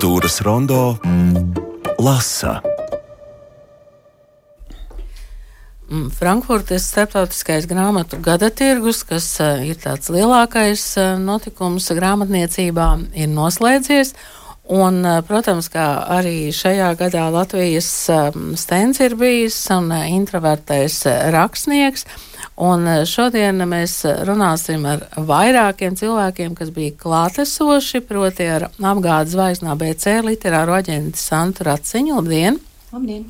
Literatūras rondo lasa. Mm, Frankfurtes starptautiskais grāmatu gada tirgus, kas uh, ir tāds lielākais uh, notikums grāmatniecībā, ir noslēdzies. Un, uh, protams, kā arī šajā gadā Latvijas stends ir bijis un introvertais uh, rakstnieks. Un šodien mēs runāsim ar vairākiem cilvēkiem, kas bija klātesoši, proti ar apgādes zvaigznā BC literāro aģentu Santu Raciņu. Labdien! Labdien!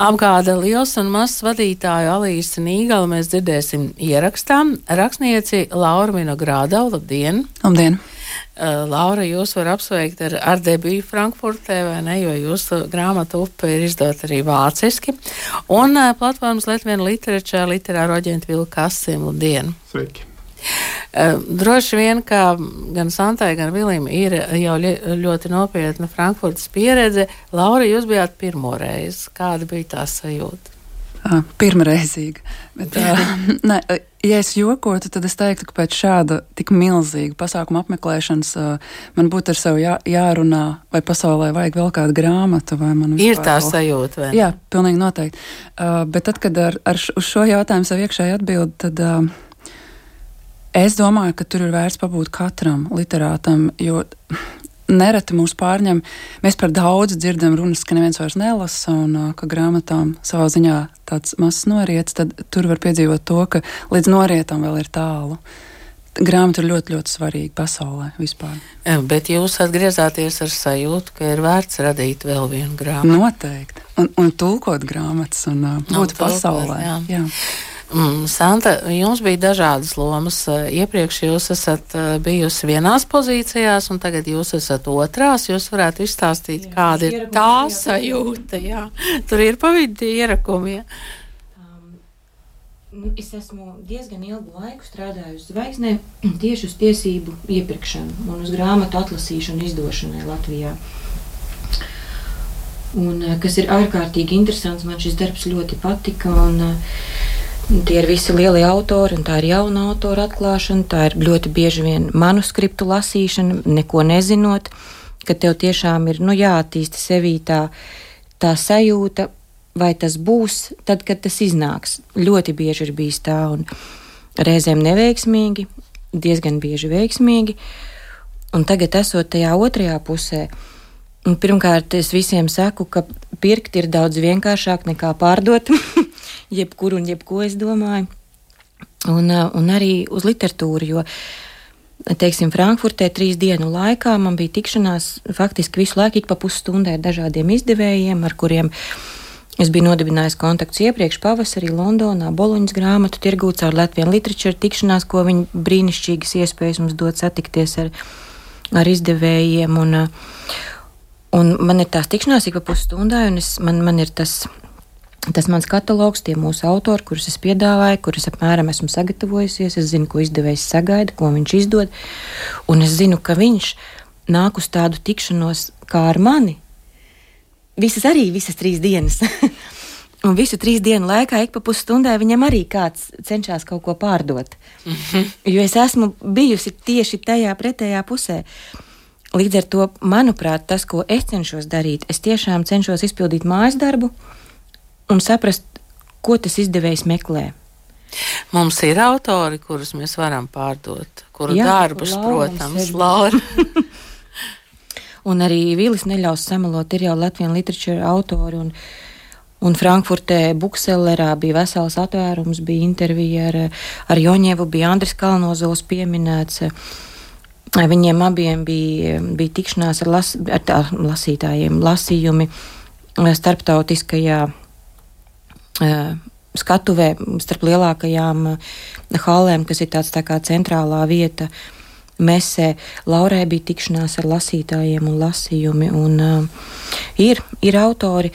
Apgāda liels un mazs vadītāju Alīsa Nīgala mēs dzirdēsim ierakstām. Rakstnieci Laura Vinogrādau, labdien! Labdien! Uh, Laura, jūs varat apsveikt ar, ar debiju Frankfurtē, vai ne, jo jūsu grāmata upe ir izdota arī vāciski. Un uh, platformas Latvijas literatūra, literāro aģentu Vilka Kasim, labdien! Sveiki! Uh, droši vien, kā gan Santai, gan Vilim ir jau ļoti nopietna Frankfurtas pieredze. Laura, jūs bijāt pirmo reizi. Kāda bija tā sajūta? Uh, pirmreizīga. Bet, uh, ne, ja es jokotu, tad es teiktu, ka pēc šāda tik milzīga pasākuma apmeklēšanas uh, man būtu ar sevi jā, jārunā, vai pasaulē vajag vēl kādu grāmatu. Ir tā sajūta, vai ne? Jā, pilnīgi noteikti. Bet tad, kad ar, ar uz šo jautājumu sev iekšēji atbild, tad. Es domāju, ka tur ir vērts pabūt katram literātam, jo nereti mūs pārņem. Mēs par daudz dzirdam runas, ka neviens vairs nelasa, un ka grāmatām savā ziņā tāds mazs noriets, tad tur var piedzīvot to, ka līdz norietam vēl ir tālu. Grāmata ir ļoti, ļoti svarīga pasaulē vispār. Bet jūs atgriezāties ar sajūtu, ka ir vērts radīt vēl vienu grāmatu. Noteikti. Un, un tulkot grāmatas un būt pasaulē. Jā. Jā. Mm, Santa, jums bija dažādas lomas. Iepriekš jūs esat bijusi vienās pozīcijās, un tagad jūs esat otrās. Jūs varētu izstāstīt, jā, kāda ir tā sajūta. Jā. Tur ir pa vidu ierakumi. Jā. Um, es esmu diezgan ilgu laiku strādājusi zvaigznē tieši uz tiesību iepirkšanu un uz grāmatu atlasīšanu izdošanai Latvijā. Un, kas ir ārkārtīgi interesants, man šis darbs ļoti patika. Un, uh, Tie ir visi lielie autori, un tā ir jauna autora atklāšana. Tā ir ļoti bieži vien manuskriptu lasīšana, neko nezinot, ka tev tiešām ir nu, jāattīsta sevī tā, tā sajūta, vai tas būs tad, kad tas iznāks. Ļoti bieži ir bijis tā, un reizēm neveiksmīgi, diezgan bieži veiksmīgi. Un tagad, esot tajā otrajā pusē, pirmkārt, es visiem saku, ka pirkt ir daudz vienkāršāk nekā pārdot. jebkuru un jebko es domāju. Un, uh, un arī uz literatūru, jo, teiksim, Frankfurtē trīs dienu laikā man bija tikšanās faktiski visu laiku, ik pa pusstundai ar dažādiem izdevējiem, ar kuriem es biju nodibinājis kontaktus iepriekš pavasarī Londonā, Boloņas grāmatu tirgū caur Latvijas literatūru tikšanās, ko viņi brīnišķīgas iespējas mums dod satikties ar, ar izdevējiem. Un, uh, un man ir tās tikšanās ik pa pusstundai, un es, man, man ir tas Tas mans katalogs, tie mūsu autori, kurus es piedāvāju, kurus apmēram esmu sagatavojusies, es zinu, ko izdevējs sagaida, ko viņš izdod, un es zinu, ka viņš nāk uz tādu tikšanos kā ar mani. Visas arī, visas trīs dienas. Un visu trīs dienu laikā, ik pa pusstundai, viņam arī kāds cenšas kaut ko pārdot. Mm -hmm. Jo es esmu bijusi tieši tajā pretējā pusē. Līdz ar to, manuprāt, tas, ko es cenšos darīt, es tiešām cenšos izpildīt mājas darbu, un saprast, ko tas izdevējs meklē. Mums ir autori, kurus mēs varam pārdot, kuru Jā, darbus, Laura protams, Laura. un arī Vīlis neļaus samalot, ir jau Latvijas literatūra autori. Un, Un Frankfurtē, Buksellerā bija vesels atvērums, bija intervija ar, ar Joņevu, bija Andris Kalnozovs pieminēts. Viņiem abiem bija, bija tikšanās ar, las, ar tā, lasītājiem, lasījumi starptautiskajā skatuvē starp lielākajām hallēm, kas ir tāds tā kā centrālā vieta. Mesē Laurai bija tikšanās ar lasītājiem un lasījumi, un uh, ir, ir autori,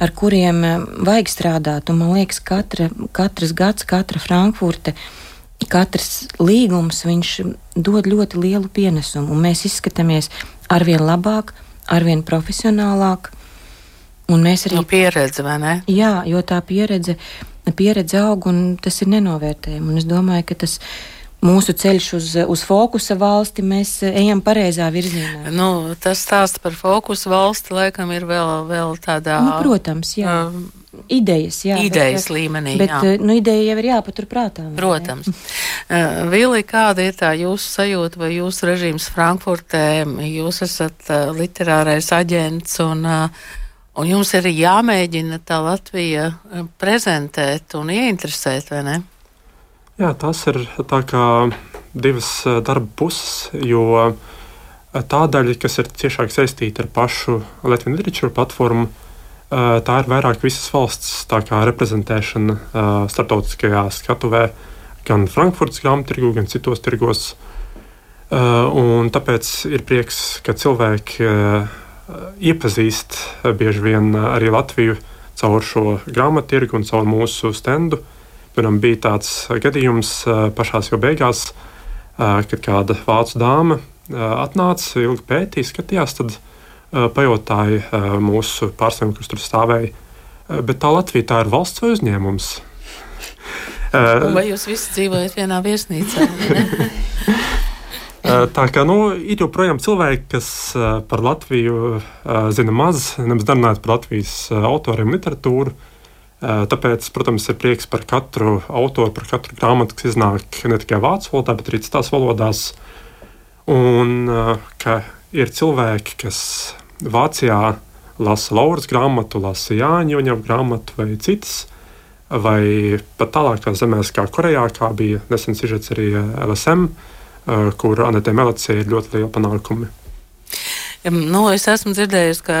ar kuriem vajag strādāt, un man liekas, katra, katrs gads, katra Frankfurte, katrs līgums, viņš dod ļoti lielu pienesumu, un mēs izskatāmies arvien labāk, arvien profesionālāk, Un mēs arī. No pieredze, vai ne? Jā, jo tā pieredze, pieredze aug un tas ir nenovērtējami. Un es domāju, ka tas mūsu ceļš uz, uz fokusa valsti, mēs ejam pareizā virzienā. Nu, tas stāsts par fokusa valsti laikam ir vēl, vēl tādā. Nu, protams, jā. Um, idejas, jā, idejas bet, līmenī. Bet jā. nu, ideja jau ir jāpaturprātā. Protams. Uh, Vili, kāda ir tā jūsu sajūta vai jūsu režīms Frankfurtē? Jūs esat uh, literārais aģents un, uh, un jums ir jāmēģina tā Latvija prezentēt un ieinteresēt, vai ne? Jā, tas ir tā kā divas darba puses, jo tā daļa, kas ir ciešāk saistīta ar pašu Latvijas Literature platformu, tā ir vairāk visas valsts reprezentēšana starptautiskajā skatuvē, gan Frankfurtas grāmatā, gan citos tirgos. Un tāpēc ir prieks, ka cilvēki iepazīst bieži vien arī Latviju caur šo grāmatu tirgu un caur mūsu stendu. Piemēram, bija tāds gadījums pašā jau beigās, kad kāda vācu dāma atnāca, ilgi pētīja, skatījās, tad pajautāja mūsu pārstāvjiem, kas tur stāvēja. Bet tā Latvija tā ir valsts vai uzņēmums? Vai jūs visi dzīvojat vienā viesnīcā? Tā kā nu, ir joprojām cilvēki, kas par Latviju zina maz, nemaz nerunājot par Latvijas autoriem literatūru. Tāpēc, protams, ir prieks par katru autoru, par katru grāmatu, kas iznāk ne tikai vācu valodā, bet arī citās valodās. Un ka ir cilvēki, kas Vācijā lasa Lauras grāmatu, lasa Jāņa Joņa grāmatu vai citas, vai pat tālākās zemēs, kā Korejā, kā bija nesen sižets arī LSM, kur Anetē Melicija ir ļoti liela panākumi. Nu, es esmu dzirdējusi, ka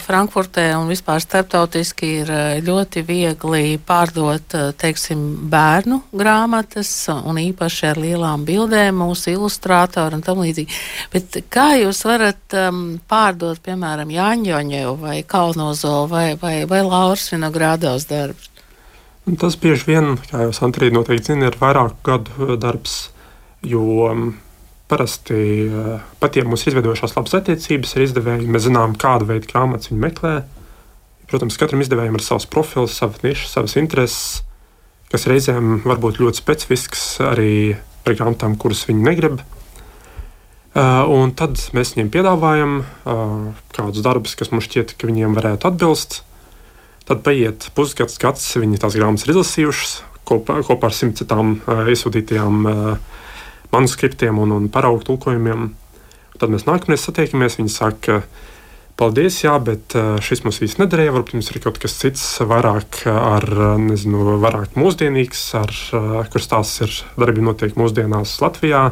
Frankfurtē un vispār starptautiski ir ļoti viegli pārdot teiksim, bērnu grāmatas, un īpaši ar lielām bildēm, mūsu ilustrātori un tam līdzīgi. Bet kā jūs varat um, pārdot, piemēram, Jāņoņevu vai Kalnozolu vai, vai, vai Lauras Vinogrādos darbus? Tas bieži vien, kā jau Santrīda noteikti zina, ir vairāku gadu darbs, jo um, Parasti eh, pat ja mums ir izveidojušās labas attiecības ar izdevējiem, mēs zinām, kādu veidu grāmatas viņi meklē. Protams, katram izdevējam ir savs profils, savas nišas, savas intereses, kas reizēm var būt ļoti specifisks arī par grāmatām, kuras viņi negrib. Uh, un tad mēs viņiem piedāvājam uh, kādus darbus, kas mums šķiet, ka viņiem varētu atbilst. Tad paiet pusgads, gads, viņi tās grāmatas ir izlasījušas kopā, kopā ar simt citām iesūtītajām uh, manuskriptiem un, un paraugu tulkojumiem. Tad mēs nākamreiz satiekamies. Viņi saka, paldies, jā, bet šis mums īsti nederēja. Varbūt jums ir kaut kas cits, vairāk, ar, nezinu, vairāk mūsdienīgs, ar, kur stāsts ir darbi notiek mūsdienās Latvijā,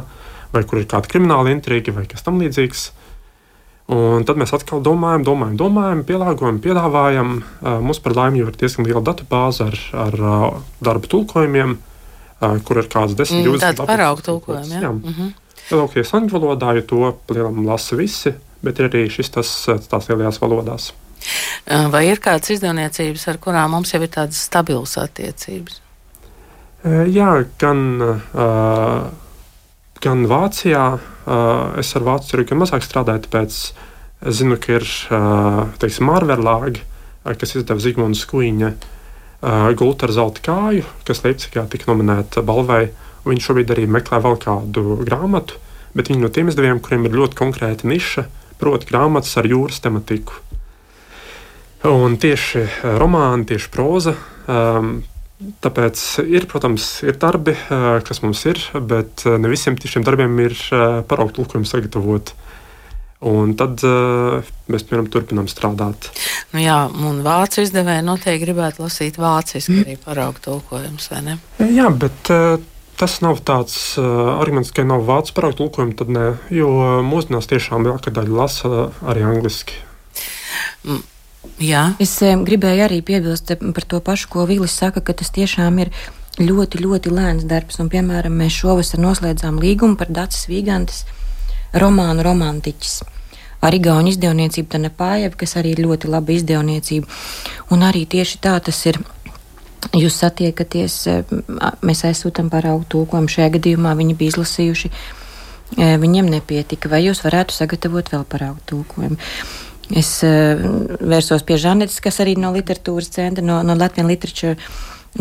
vai kur ir kāda krimināla intriga vai kas tam līdzīgs. Un tad mēs atkal domājam, domājam, domājam pielāgojam, piedāvājam. Mums par laimi jau ir diezgan liela datu bāze ar, ar darbu tulkojumiem kur ir kāds 10, 20 tādu paraugu tulkojumu. Ja? Mm -hmm. Lielākoties angļu valodā, jo to lielam lasa visi, bet ir arī šis tas tās lielajās valodās. Vai ir kādas izdevniecības, ar kurām mums jau ir tādas stabilas attiecības? Jā, gan, gan Vācijā. Es ar Vācu tirgu mazāk strādāju, tāpēc es zinu, ka ir teiksim, Mārverlāgi, kas izdeva Zigmunds uh, gulta ar zelta kāju, kas Leipzigā tika nominēta balvai. Viņi šobrīd arī meklē vēl kādu grāmatu, bet viņi no tiem izdevējiem, kuriem ir ļoti konkrēta niša, proti, grāmatas ar jūras tematiku. Un tieši romāni, tieši proza. Um, Tāpēc ir, protams, ir darbi, kas mums ir, bet ne visiem šiem darbiem ir paraugu tulkojumi sagatavoti. Un tad uh, mēs piemēram, turpinām strādāt. Nu jā, un vācu izdevēji noteikti gribētu lasīt vāciski arī paraugu tulkojumus, vai ne? Jā, bet uh, tas nav tāds uh, arguments, ka nav vācu paraugu tulkojumu, tad ne, jo mūsdienās tiešām lielākā daļa lasa arī angliski. Mm. Jā. Es um, gribēju arī piebilst par to pašu, ko Vīlis saka, ka tas tiešām ir ļoti, ļoti lēns darbs. Un, piemēram, mēs šovasar noslēdzām līgumu par Dācis Vīgantes romānu Romantiķis. Ar Igaunu izdevniecību Tanepājev, kas arī ir ļoti laba izdevniecība. Un arī tieši tā tas ir. Jūs satiekaties, mēs aizsūtām paraugu tulkojumu. Šajā gadījumā viņi bija izlasījuši, viņiem nepietika. Vai jūs varētu sagatavot vēl paraugu tulkojumu? Es vērsos pie Žanetes, kas arī no literatūras centra, no, no Latvijas literatūras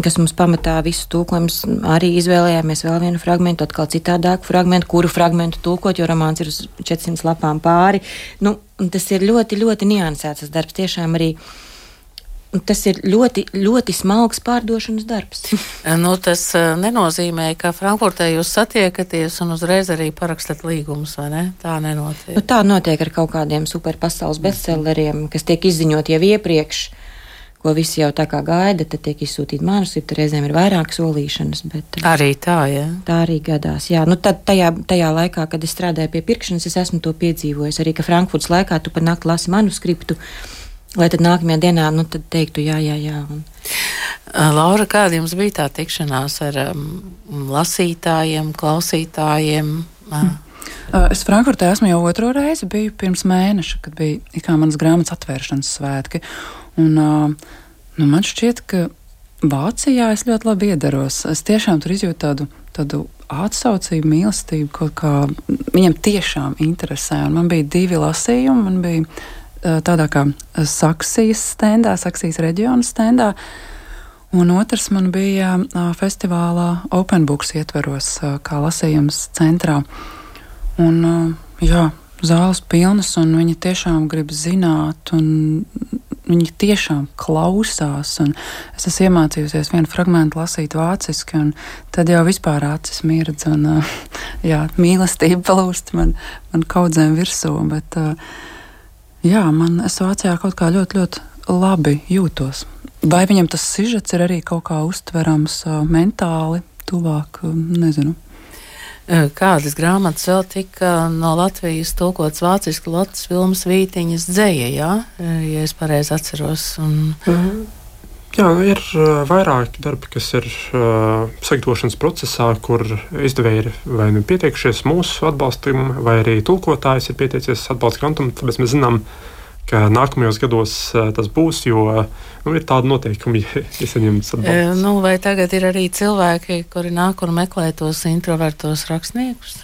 kas mums pamatā visu tulkojumus arī izvēlējāmies vēl vienu fragment, atkal citādāku fragment, kuru fragmentu tulkot, jo romāns ir uz 400 lapām pāri. Nu, tas ir ļoti, ļoti niansēts darbs. Tiešām arī Tas ir ļoti, ļoti smalks pārdošanas darbs. nu, tas uh, nenozīmē, ka Frankfurtē jūs satiekaties un uzreiz arī parakstat līgumus, vai ne? Tā nenotiek. Nu, tā notiek ar kaut kādiem superpasaules bestselleriem, kas tiek izziņot jau iepriekš. Ko visi jau tā kā gaida, tad tiek izsūtīta manuskripta. Reizēm ir vairāk solīšanas. Bet, arī tā, jā. Tā arī gadās. Jā, nu tad tajā, tajā laikā, kad es strādāju pie pirkšanas, es esmu to piedzīvojis. Arī, ka Frankfurtas laikā tu par nakti lasi manuskriptu. Lai tad nākamajā dienā nu, teiktu, jā, jā, jā. Un... Laura, kāda jums bija tā tikšanās ar um, lasītājiem, klausītājiem? Mm. Es Frankfurtē esmu jau otro reizi, biju pirms mēneša, kad bija manas grāmatas atvēršanas svētki. Un, uh, nu, man šķiet, ka Vācijā es ļoti labi iedaros. Es tiešām tur izjūtu tādu, tādu atsaucību, mīlestību, kaut kā viņam tiešām interesē. Un man bija divi lasījumi. Man bija tādā kā Saksijas stendā, Saksijas reģiona stendā. Un otrs man bija festivālā Open Books ietveros, kā lasījums centrā. Un, jā, zāles pilnas, un viņi tiešām grib zināt, un viņi tiešām klausās. Es esmu iemācījusies vienu fragment lasīt vāciski, un tad jau vispār acis mirdz, un jā, mīlestība plūst man, man kaudzēm virsū. Bet, uh, jā, man es Vācijā kaut kā ļoti, ļoti labi jūtos. Vai viņam tas sižets ir arī kaut kā uztverams uh, mentāli, tuvāk, uh, nezinu. Kādas grāmatas vēl tika no Latvijas tulkots vāciski Latvijas filmas Vītiņas dzēja, jā? ja es pareizi atceros. Un... -hmm. Jā, ir uh, vairāki darbi, kas ir uh, sagatavošanas procesā, kur izdevēji ir vai nu pieteikušies mūsu atbalstam, vai arī tulkotājs ir pieteicies atbalsta grantam. Tāpēc mēs zinām, ka nākamajos gados uh, tas būs, jo nu, ir tādi noteikumi, ja saņemts atbalstu. Nu, vai tagad ir arī cilvēki, kuri nāk un meklē tos introvertos rakstniekus?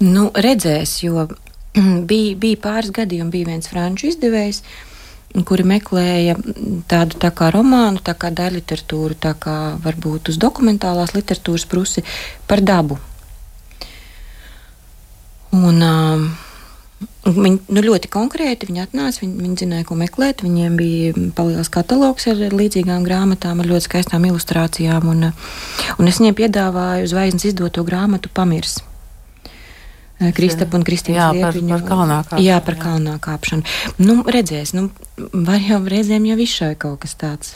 Nu, redzēs, jo bija, bija pāris gadījumi, bija viens franču izdevējs. Kuri meklēja tādu tā kā romānu, tā kā daļliteratūru, tā kā varbūt uz dokumentālās literatūras pusi par dabu. Un, uh, Viņi nu, ļoti konkrēti viņi atnāca, viņi, viņi zināja, ko meklēt. Viņiem bija palielināts katalogs ar līdzīgām grāmatām, ar ļoti skaistām ilustrācijām. Un, un es viņiem piedāvāju zvaigznes izdoto grāmatu Pamirs. Kristapa un Kristīnas Liepiņa. Par, par kalnā kāpšanu. Jā, par jā. kalnā kāpšanu. Nu, redzēs, nu, var jau reizēm jau izšai kaut kas tāds.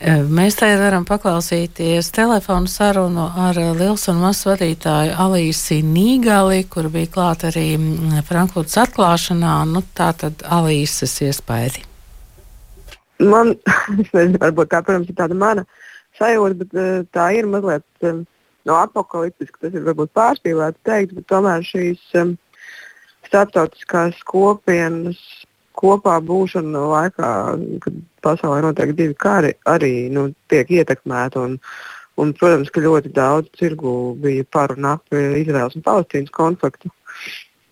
Mēs tagad varam paklausīties telefonu sarunu ar Liels un Mazs vadītāju Alīsi Nīgali, kur bija klāt arī Frankfurtas atklāšanā. Nu, tā tad Alīsas iespēja. Man, es nezinu, varbūt tā, protams, ir tāda mana sajūta, bet tā ir mazliet no apakaliptiski, tas ir varbūt pārspīlēti teikt, bet tomēr šīs starptautiskās kopienas kopā būšana laikā, kad pasaulē notiek divi kari, arī nu, tiek ietekmēta. Un, un, protams, ka ļoti daudz tirgu bija par un ap Izraels un Palestīnas konfliktu.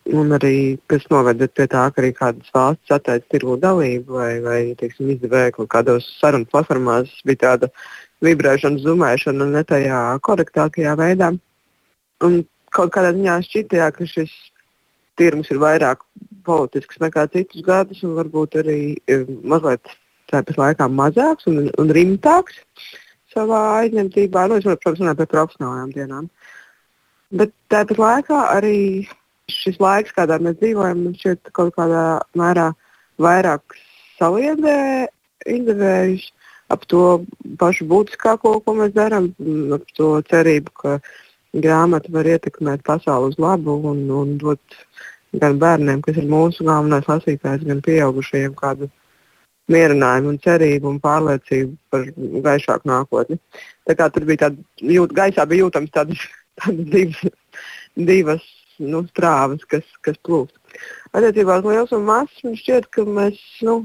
Un arī tas noveda pie tā, ka arī kādas valsts atteica tirgu dalību vai, vai teiksim, izdevēja kaut kādos sarunu platformās bija tāda vibrēšana, zumēšana ne tajā korektākajā veidā. Un kaut kādā ziņā šķitajā, ka šis tirgus ir vairāk politisks nekā citus gadus, un varbūt arī mazliet tāpat laikā mazāks un, un rimtāks savā aizņemtībā. Nu, es, protams, runāju par profesionālām dienām. Bet tāpat laikā arī šis laiks, kādā mēs dzīvojam, šķiet kaut kādā mērā vairāk saliedē izdevējus ap to pašu būtiskāko, ko mēs darām, ap to cerību, ka grāmata var ietekmēt pasauli uz labu un, un dot gan bērniem, kas ir mūsu galvenais lasītājs, gan pieaugušajiem kādu mierinājumu, un cerību un pārliecību par gaišāku nākotni. Tā kā tur bija tāda, jūt, gaisā bija jūtams tādas, tādas divas, divas nu, strāvas, kas, kas plūst. Attiecībā uz liels un mazs man šķiet, ka mēs nu,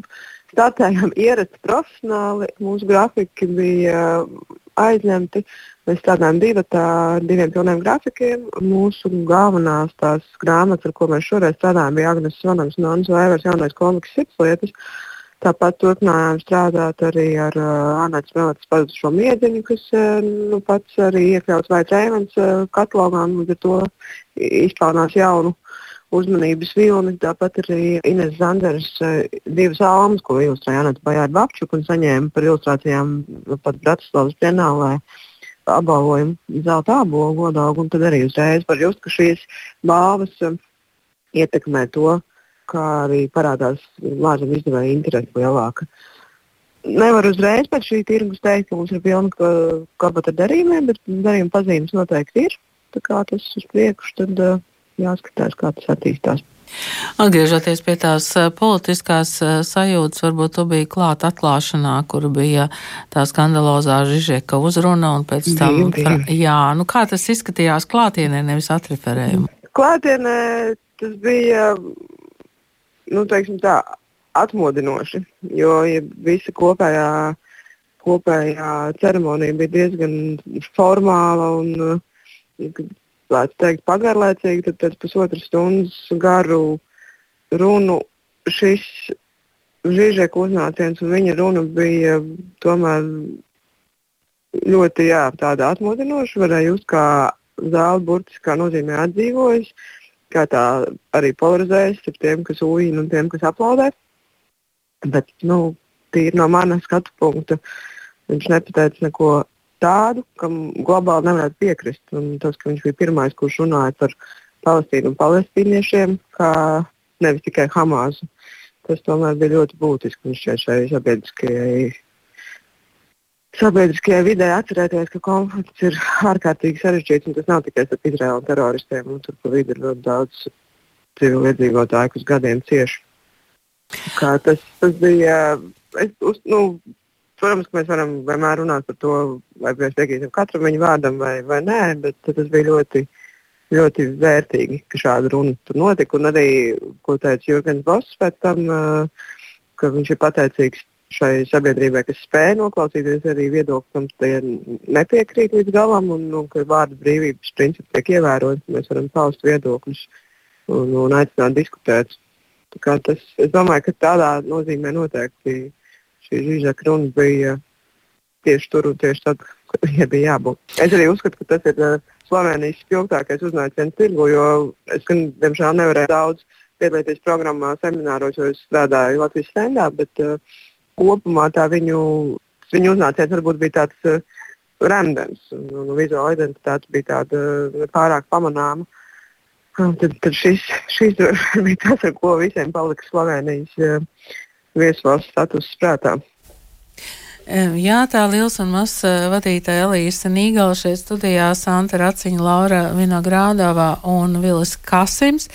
startējām ierasti profesionāli. Mūsu grafiki bija aizņemti. Mēs strādājām divatā ar diviem pilniem grafikiem. Mūsu galvenās tās grāmatas, ar ko mēs šoreiz strādājām, bija Agnēs Svanams un Anna Vēvers jaunais komiks Sirds lietas. Tāpat turpinājām strādāt arī ar uh, Anāts Melētas pazudušo miedziņu, kas uh, nu, pats arī iekļauts vai Trēmans uh, katalogā, un līdz ar to izpelnās jaunu uzmanības vilni. Tāpat arī Ines Zanders uh, divas almas, ko ilustrēja Anāts Bajāra Babčuk un saņēma par ilustrācijām pat Bratislavas pienālē apbalvojumu zelta godaugu, un tad arī uzreiz var just, ka šīs balvas uh, ietekmē to, kā arī parādās lāčam izdevēja interese lielāka. Nevar uzreiz pēc šī tirgus teikt, ka mums ir pilna kabata ar darījumiem, bet darījuma pazīmes noteikti ir. Tā kā tas uz priekšu, tad uh, jāskatās, kā tas attīstās. Atgriežoties pie tās politiskās sajūtas, varbūt tu biji klāt atklāšanā, kur bija tā skandalozā Žižeka uzruna un pēc tam, bija, bija. jā, nu kā tas izskatījās klātienē, nevis atreferējumu? Klātienē tas bija nu, tā, atmodinoši, jo ja visa kopējā, kopējā ceremonija bija diezgan formāla un, varētu teikt, pagarlaicīga. Tad pēc pusotras stundas garu runu šis Žižeka uznāciens un viņa runa bija tomēr ļoti jā, atmodinoša. Varēja just, kā zāle burtiskā nozīmē atdzīvojas kā tā arī polarizējas ar tiem, kas ujina un tiem, kas aplaudē. Bet, nu, tīri no manas skatu punkta, viņš nepateica neko tādu, kam globāli nevarētu piekrist. Un tas, ka viņš bija pirmais, kurš runāja par Palestīnu un palestīniešiem, kā nevis tikai Hamasu, tas tomēr bija ļoti būtiski. Viņš šai sabiedriskajai sabiedriskajā vidē atcerēties, ka konflikts ir ārkārtīgi sarežģīts un tas nav tikai starp Izraēlu un teroristiem. Un tur pa vidu ir ļoti daudz civiliedzīvotāju, kas gadiem cieši. Kā tas, tas bija. Es, uz, nu, protams, ka mēs varam vienmēr runāt par to, vai mēs piekrītam katram viņa vārdam vai, vai nē, bet tas bija ļoti, ļoti vērtīgi, ka šāda runa tur notika. Un arī, ko teica Jurgens Boss pēc tam, ka viņš ir pateicīgs šai sabiedrībai, kas spēja noklausīties arī viedokļiem, tie nepiekrīt līdz galam, un, un ka vārda brīvības principi tiek ievēroti. Mēs varam paust viedokļus un, un aicināt diskutēt. Tas, es domāju, ka tādā nozīmē noteikti šī Žižaka runa bija tieši tur un tieši tad, kad viņai bija jābūt. Es arī uzskatu, ka tas ir uh, Slovenijas spilgtākais uznāciens tirgu, jo es, gan, diemžēl, nevarēju daudz piedalīties programmā, semināros, jo es strādāju Latvijas stendā, bet uh, kopumā tā viņu, viņu uznāciens varbūt bija tāds uh, randams, un, un vizuāla identitāte bija tāda uh, pārāk pamanāma. Tad, tad šis, šis bija tas, ar ko visiem palika Slovenijas uh, viesvalsts status prātā. Jā, tā liels un mazs vadītāja Elīsa Nīgala šeit studijā Santa Raciņa, Laura Vinogrādovā un Vilis Kasims.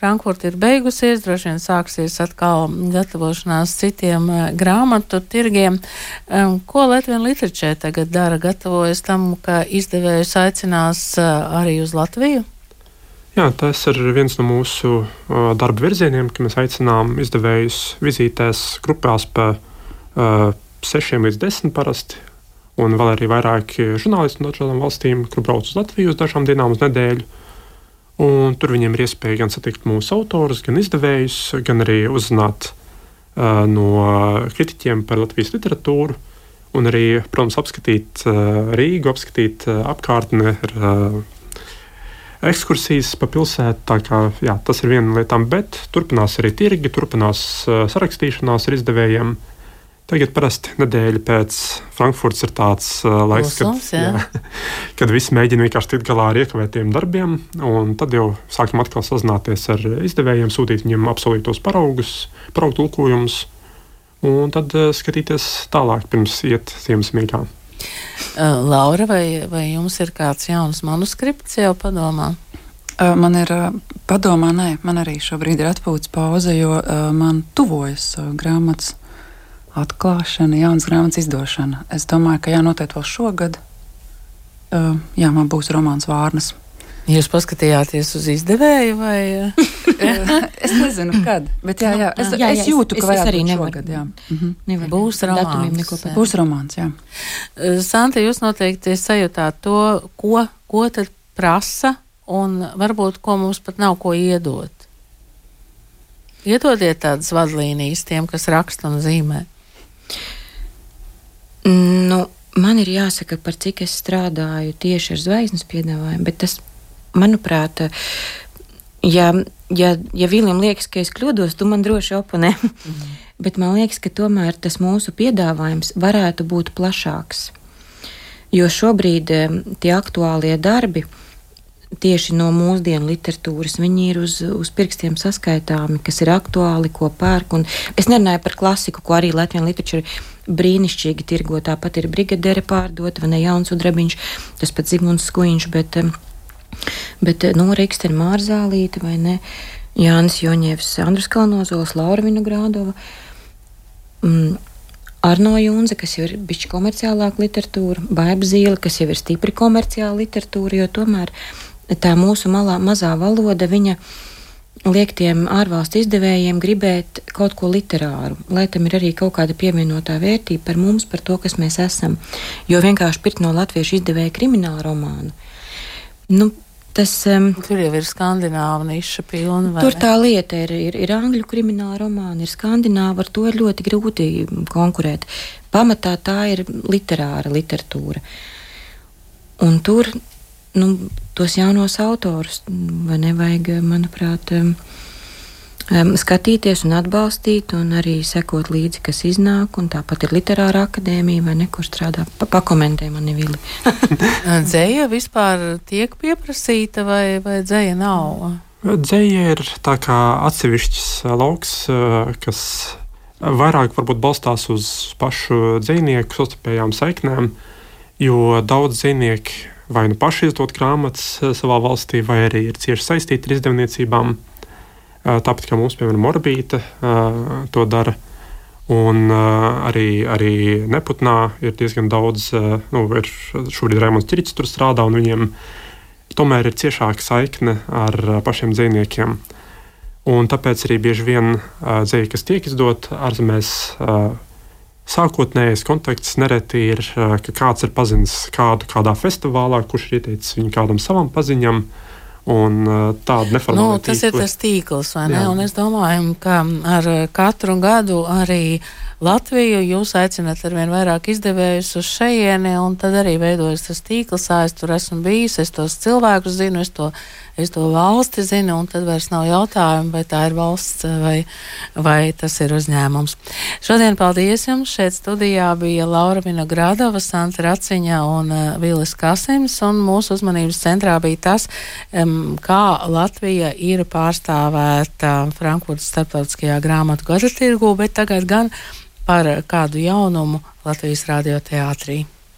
Frankfurta ir beigusies, droši vien sāksies atkal gatavošanās citiem uh, grāmatu tirgiem. Ko Latvijas literačē tagad dara? Gatavojas tam, ka izdevējus aicinās uh, arī uz Latviju? Jā, tas ir viens no mūsu darba virzieniem, ka mēs aicinām izdevējus vizītēs grupās pa uh, 6 līdz 10 parasti. Un vēl arī vairāki žurnālisti no dažādām valstīm, kur brauc uz Latviju uz dažām dienām uz nedēļu. Un tur viņiem ir iespēja gan satikt mūsu autorus, gan izdevējus, gan arī uzzināt uh, no kritiķiem par Latvijas literatūru. Un arī, protams, apskatīt uh, Rīgu, apskatīt uh, apkārtni ar uh, ekskursijas pa pilsētu. Kā, jā, tas ir viena no lietām, bet turpinās arī tirgi, turpinās uh, sarakstīšanās ar izdevējiem. Tagad parasti nedēļa pēc Frankfurtas ir tāds uh, laiks, Klusums, kad, jā. Jā, kad visi mēģina vienkārši tikt galā ar iekavētiem darbiem. Tad jau sākam atkal sazināties ar izdevējiem, sūtīt viņiem apsolītos paraugus, paraugu tulkojumus, un tad uh, skatīties tālāk pirms iet Ziemassvētkā. Uh, Laura, vai, vai jums ir kāds jauns manuskripts jau padomā? Uh, man ir uh, padomā, nē, man arī šobrīd ir atpūtas pauze, jo man tuvojas grāmatas atklāšana, jaunas grāmatas izdošana. Es domāju, ka jā, noteikti vēl šogad. Jā, man būs romāns Vārnas. Jūs paskatījāties uz izdevēju, vai? es nezinu, kad. Bet jā, jā, es, jā, jā, es jūtu, ka es, es arī nevaru. Šogad, jā. Mhm. Nevar būs romāns. Būs romāns, jā. Santa, jūs noteikti sajūtāt to, ko, ko tad prasa, un varbūt ko mums pat nav ko iedot. Iedodiet tādas vadlīnijas tiem, kas raksta un zīmē. Nu, man ir jāsaka, par cik es strādāju tieši ar zvaigznes piedāvājumu, bet tas, manuprāt, ja, ja, ja Viljam liekas, ka es kļūdos, tu man droši oponē. Mm. bet man liekas, ka tomēr tas mūsu piedāvājums varētu būt plašāks. Jo šobrīd tie aktuālie darbi, tieši no mūsdienu literatūras. Viņi ir uz, uz pirkstiem saskaitāmi, kas ir aktuāli, ko pērk. Un es nerunāju par klasiku, ko arī Latvijas literatūra brīnišķīgi tirgo. Tāpat ir brigadere pārdota, vai ne jauns udrabiņš, tas pats Zigmunds Skuiņš, bet, bet no nu, Rīgstena Mārzālīte vai ne. Jānis Joņevs, Andrus Kalnozols, Laura Vinogrādova, mm, Arno Junze, kas jau ir bišķi komerciālāka literatūra, Baiba Zīle, kas jau ir stipri komerciāla literatūra, jo tomēr tā mūsu malā, mazā valoda, viņa liek tiem ārvalstu izdevējiem gribēt kaut ko literāru, lai tam ir arī kaut kāda pievienotā vērtība par mums, par to, kas mēs esam. Jo vienkārši pirkt no latviešu izdevēja kriminālu romānu. Nu, Tas, um, tur jau ir skandināva niša pilna. Tur tā lieta ir, ir, ir angļu krimināla romāna, ir skandināva, ar to ir ļoti grūti konkurēt. Pamatā tā ir literāra literatūra. Un tur nu, tos jaunos autorus. Vai nevajag, manuprāt, um, skatīties un atbalstīt, un arī sekot līdzi, kas iznāk. Tāpat ir literāra akadēmija, vai ne, kur strādā. Pa, pakomentē mani vili. dzēja vispār tiek pieprasīta, vai, vai dzēja nav? Dzēja ir tā kā atsevišķs lauks, kas vairāk varbūt balstās uz pašu dzinieku sastapējām saiknēm, jo daudz dzinieku vai nu paši izdot grāmatas eh, savā valstī, vai arī ir cieši saistīti ar izdevniecībām. Eh, tāpat kā mums, piemēram, Orbīta to dara. Un arī, arī Neputnā ir diezgan daudz, nu, ir šobrīd Rēmons Čirits tur strādā, un viņiem tomēr ir ciešāka saikne ar pašiem dzīvniekiem. Un tāpēc arī bieži vien dzēļi, kas tiek izdot ārzemēs, Sākotnējais konteksts nereti ir, ka kāds ir pazinis kādu kādā festivālā, kurš ir ieteicis viņu kādam savam paziņam. Un tāda neformāla nu, tas tīkli. ir tas tīkls, vai ne? Jā. Un es domāju, ka ar katru gadu arī Latviju jūs aicināt ar vien vairāk izdevējus uz šejieni, un tad arī veidojas tas tīkls, es tur esmu bijis, es tos cilvēkus zinu, es to es to valsti zinu, un tad vairs nav jautājumu, vai tā ir valsts vai, vai tas ir uzņēmums. Šodien paldies jums! Šeit studijā bija Laura Vinogradova, Santa Raciņa un uh, Vilis Kasims, un mūsu uzmanības centrā bija tas, um, kā Latvija ir pārstāvēta Frankfurtas starptautiskajā grāmatu gada tirgu, bet tagad gan par kādu jaunumu Latvijas radioteātrī.